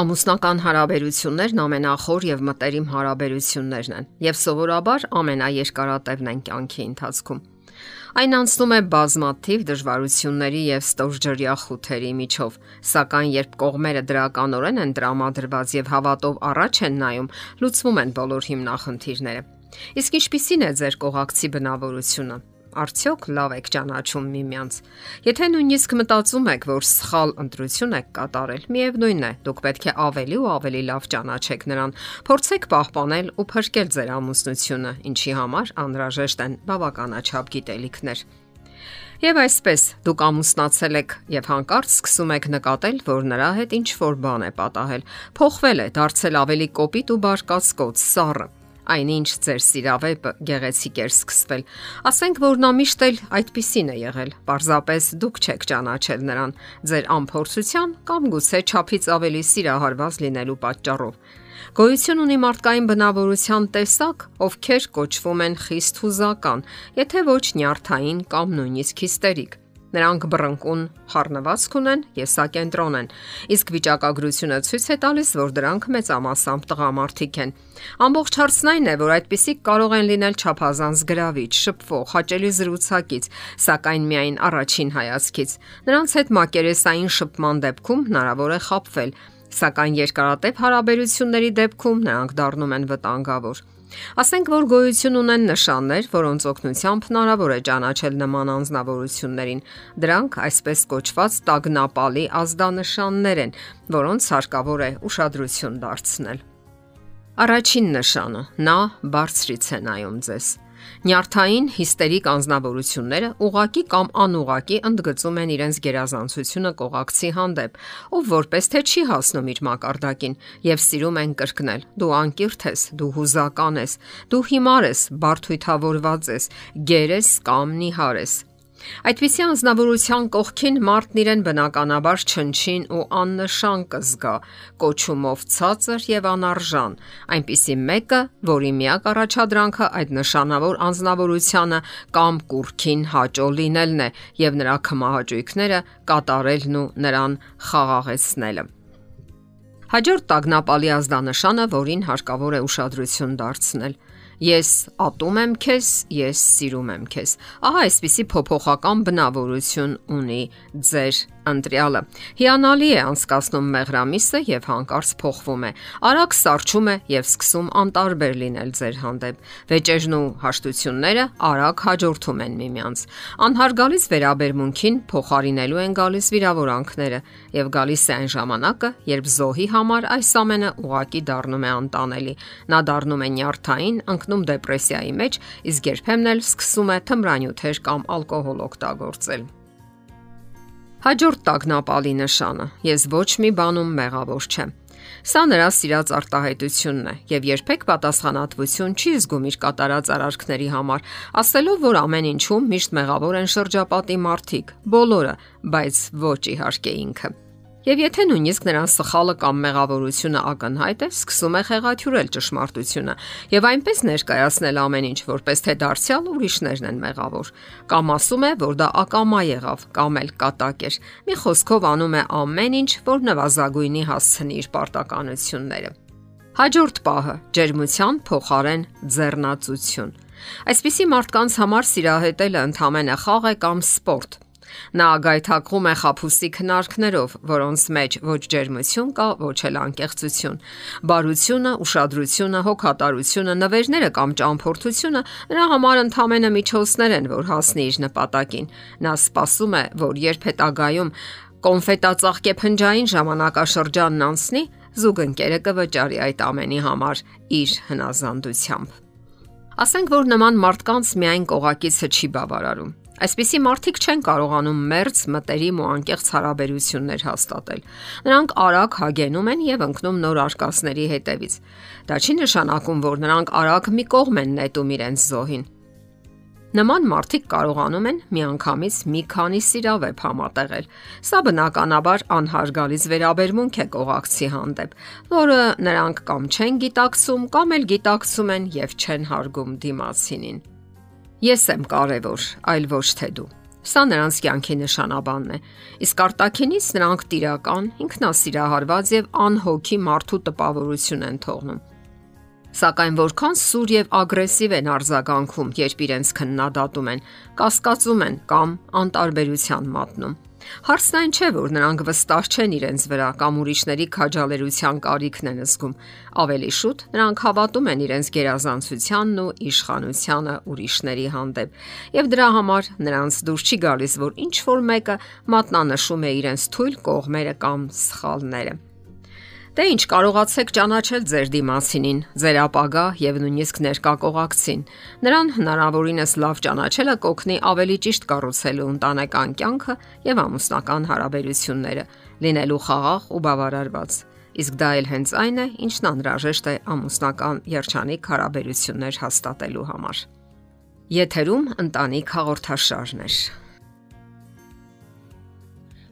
Ամուսնական հարաբերություններն ամենախոր եւ մտերիմ հարաբերություններն են եւ սովորաբար ամենաերկարատևն են կյանքի ընթացքում։ Այն անցնում է բազմաթիվ դժվարությունների եւ ստորջրյա խութերի միջով, սակայն երբ կողմերը դրականորեն են տրամադրված եւ հավատով առաջ են նայում, լուծվում են բոլոր հիմնախնդիրները։ Իսկ ինչպիսին է ձեր կողակցի բնավորությունը։ Արդյոք լավ եք ճանաչում միմյանց։ Եթե նույնիսկ մտածում եք, որ սխալ ընտրություն եք կատարել, միևնույնն է, դուք պետք է ավելի ու ավելի լավ ճանաչեք նրան։ Փորձեք պահպանել ու փրկել ձեր ամուսնությունը, ինչի համար անհրաժեշտ են բավականաչափ գիտելիքներ։ Եվ այսպես դուք ամուսնացել եք եւ հանկարծ սկսում եք նկատել, որ նրա հետ ինչ որ բան է պատահել։ Փոխվել է, դարձել ավելի կոպիտ ու բարկացկոց, սառը այնինչ ձեր սիրավեպը գեղեցիկ էր սկսվել։ Ասենք որ նա միշտ էլ այդպիսին է եղել։ Պարզապես դուք չեք ճանաչել նրան ձեր ամփորձության կամ գուցե ճափից ավելի սիրահարված լինելու պատճառով։ Գոյություն ունի մարդկային բնավորության տեսակ, ովքեր կոչվում են խիստ հուզական, եթե ոչ նյարդային կամ նույնիսկ հիստերիկ։ Նրանք բռնկուն խառնվածք ունեն, եսակենտրոն են, իսկ վիճակագրությունը ցույց է տալիս, որ դրանք մեծամասամբ տղամարդիկ են։ Ամբողջ հարցն այն է, որ այդպիսիք կարող են լինել չափազանց գրավիչ, շփվող, հաճելի զրուցակից, սակայն միայն առաջին հայացքից։ Նրանց հետ մակերեսային շփման դեպքում հնարավոր է խապվել, սակայն երկարատև հարաբերությունների դեպքում նրանք դառնում են վտանգավոր։ Ասենք որ գոյություն ունեն նշաններ, որոնց օգնությամբ հնարավոր է ճանաչել նման անznավորություններին։ Դրանք այսպես կոչված տագնապալի ազդանշաններ են, որոնց հարկավոր է ուշադրություն դարձնել։ Առաջին նշանը՝ նա բարձրից է նայում ձեզ։ Նյարդային հիստերիկ անznավորությունները ուղակի կամ անուղակի ընդգծում են իրենց գերազանցությունը կողակցի հանդեպ, ով որպես թե չի հասնում իր մակարդակին եւ սիրում են կրկնել. դու անկիրթ ես, դու հուզական ես, դու հիմար ես, բարթույթավորված ես, գեր ես կամ նիհար ես։ Այդպիսի անznավորության կողքին մարդն իրեն բնականաբար չնչին ու աննշան կզգա, կոչումով ցածր եւ անարժան, այնպիսի մեկը, որի միակ առաջադրանքը այդ նշանավոր անznավորությունը կամ կուրքին հաճո լինելն է եւ նրա կմահաճույքները կատարելն ու նրան խաղաղեցնելը։ Հաջորդ տագնապալի ազդանշանը, որին հարկավոր է ուշադրություն դարձնել, Ես ատում եմ քեզ, ես սիրում եմ քեզ։ Ահա այսպիսի փոփոխական բնավորություն ունի ձեր ընտրյալը։ Հիանալի է անցկացնում մեղրամիսը եւ հանկարծ փոխվում է։ Արագ սարճում է եւ սկսում անտարբեր լինել ձեր հանդեպ։ Վեճերն ու հաշտությունները արագ հաջորդում են միմյանց։ Անհարգալից վերաբերմունքին փոխարինելու են գալիս վիրավորանքները եւ գալիս է այն ժամանակը, երբ զոհի համար այս ամենը ուղակի դառնում է անտանելի։ Նա դառնում է նյարդային, ընկնում դեպրեսիայի մեջ, իսկ երբեմն էլ սկսում է թմրանյութեր կամ ալկոհոլ օգտագործել։ Հաջորդ տագնապալի նշանը. ես ոչ մի բանում մեղավոր չեմ։ Սա նրա սիրած արտահայտությունն է եւ երբեք պատասխանատվություն չի զգում իր կատարած արարքների համար, ասելով, որ ամեն ինչում միշտ մեղավոր են շրջապատի մարդիկ, բոլորը, բայց ոչ իհարկե ինքը։ Եվ եթե նույնիսկ նրան սխալը կամ մեղավորությունը ակնհայտ է, սկսում է խեղաթյուրել ճշմարտությունը եւ այնպես ներկայացնել ամեն ինչ, որպես թե դարձյալ ուրիշներն են մեղավոր, կամ ասում է, որ դա ակամա եղավ, կամ էլ կատակ էր։ Մի խոսքով անում է ամեն ինչ, որ նվազագույնի հասցնի իր պարտականությունները։ Հաջորդ պահը՝ ջերմության փոխարեն ձեռնացություն։ Այսպիսի մարդկանց համար սիրահետելը ընդհանրապես խաղ է կամ սպորտ, Նա գայթակղում է խափուսի քնարկներով, որոնց մեջ ոչ ջերմություն կա, ոչ էլ անկեղծություն։ Բարությունը, ուշադրությունը, հոգատարությունը, նվերները կամ ճամփորդությունը նրա համար ընդհանրապես միջոցներ են, որ հասնի իր նպատակին։ Նա սպասում է, որ երբ հետագայում կոնֆետածաղկե փնջային ժամանակաշրջանն անցնի, զուգընկերը կվճարի այդ ամենի համար իր հնազանդությամբ։ Ասենք որ նման մարդկանց միայն կողակիցը չի բավարարում։ Այսպիսի մարդիկ չեն կարողանում մերց մտերիմ ու անկեղծ հարաբերություններ հաստատել։ Նրանք արագ հագենում են եւ ընկնում նոր արկածների հետևից։ Դա չի նշանակում, որ նրանք արագ մի կողմ են նետում իրենց զոհին։ Նման մարդիկ կարողանում են միանգամից մի քանի սիրավեպ համատեղել։ Սա բնականաբար անհարգալից վերաբերմունք է կողակցի հանդեպ, որը նրանք կամ չեն գիտակցում, կամ էլ գիտակցում են եւ չեն հարգում դիմացինին։ Ես եմ կարևոր, այլ ոչ թե դու։ Սա նրանց կյանքի նշանաբանն է։ Իսկ արտաքինից նրանք տիրական, ինքնասիրահարված եւ անհոգի մարդու տպավորություն են թողնում։ Սակայն որքան սուր եւ ագրեսիվ են արձագանքում, երբ իրենց քննադատում են, կասկածում են կամ անտարբերության մատնում։ Հարցն այն չէ, որ նրանք վստահ չեն իրենց վրա կամ ուրիշների քաջալերության կարիքն են զգում։ Ավելի շուտ նրանք հավատում են իրենց գերազանցությանն ու իշխանությանը ուրիշների հանդեպ։ Եվ դրա համար նրանց դուր չի գալիս, որ ինչ որ մեկը մատնանշում է իրենց թույլ կողմերը կամ սխալները։ Դե ինչ կարողացեք ճանաչել ձեր դիմացինին, ձեր ապագա եւ նույնիսկ ներկա կողակցին։ Նրան հնարավորինս լավ ճանաչելը կօգնի ավելի ճիշտ կառուցելու ընտանեկան կյանքը եւ ամուսնական հարաբերությունները, լինելու խաղաղ ու բավարարված։ Իսկ դա էլ հենց այն է, ինչն անհրաժեշտ է ամուսնական երջանիկ հարաբերություններ հաստատելու համար։ Եթերում ընտանիք հաղորդաշարն է։